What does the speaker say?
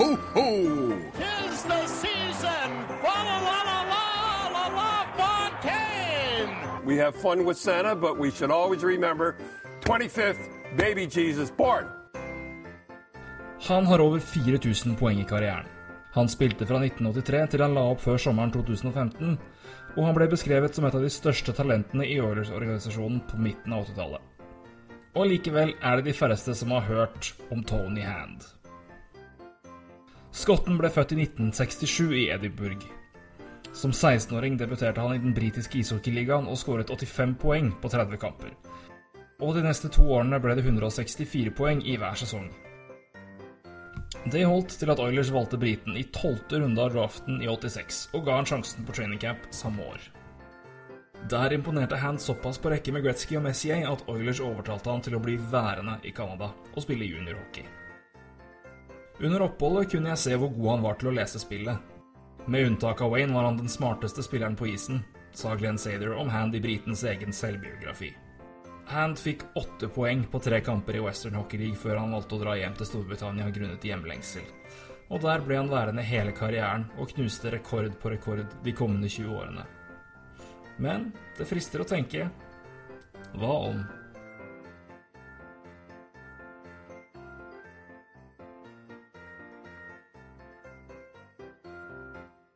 ho, ho! Tis the season! Fa la la la la la la Fontaine! We have fun with Santa, but we should always remember 25th baby Jesus born. Han har over 4000 poeng i karrieren. Han spilte fra 1983 til han la opp før sommeren 2015, og han ble beskrevet som et av de største talentene i Oilers-organisasjonen på midten av 80-tallet. Og likevel er det de færreste som har hørt om Tony Hand. Skotten ble født i 1967 i Edinburgh. Som 16-åring debuterte han i den britiske ishockeyligaen og skåret 85 poeng på 30 kamper. Og de neste to årene ble det 164 poeng i hver sesong. Det holdt til at Oilers valgte briten i tolvte runde av draften i 86, og ga han sjansen på training camp samme år. Der imponerte Hand såpass på rekke med Gretzky og Messier at Oilers overtalte han til å bli værende i Canada og spille juniorhockey. Under oppholdet kunne jeg se hvor god han var til å lese spillet. Med unntak av Wayne var han den smarteste spilleren på isen, sa Glenn Sather om Hand i britens egen selvbiografi. Hand fikk åtte poeng på tre kamper i Western Hockey League før han valgte å dra hjem til Storbritannia grunnet hjemlengsel. Og der ble han værende hele karrieren og knuste rekord på rekord de kommende 20 årene. Men det frister å tenke hva om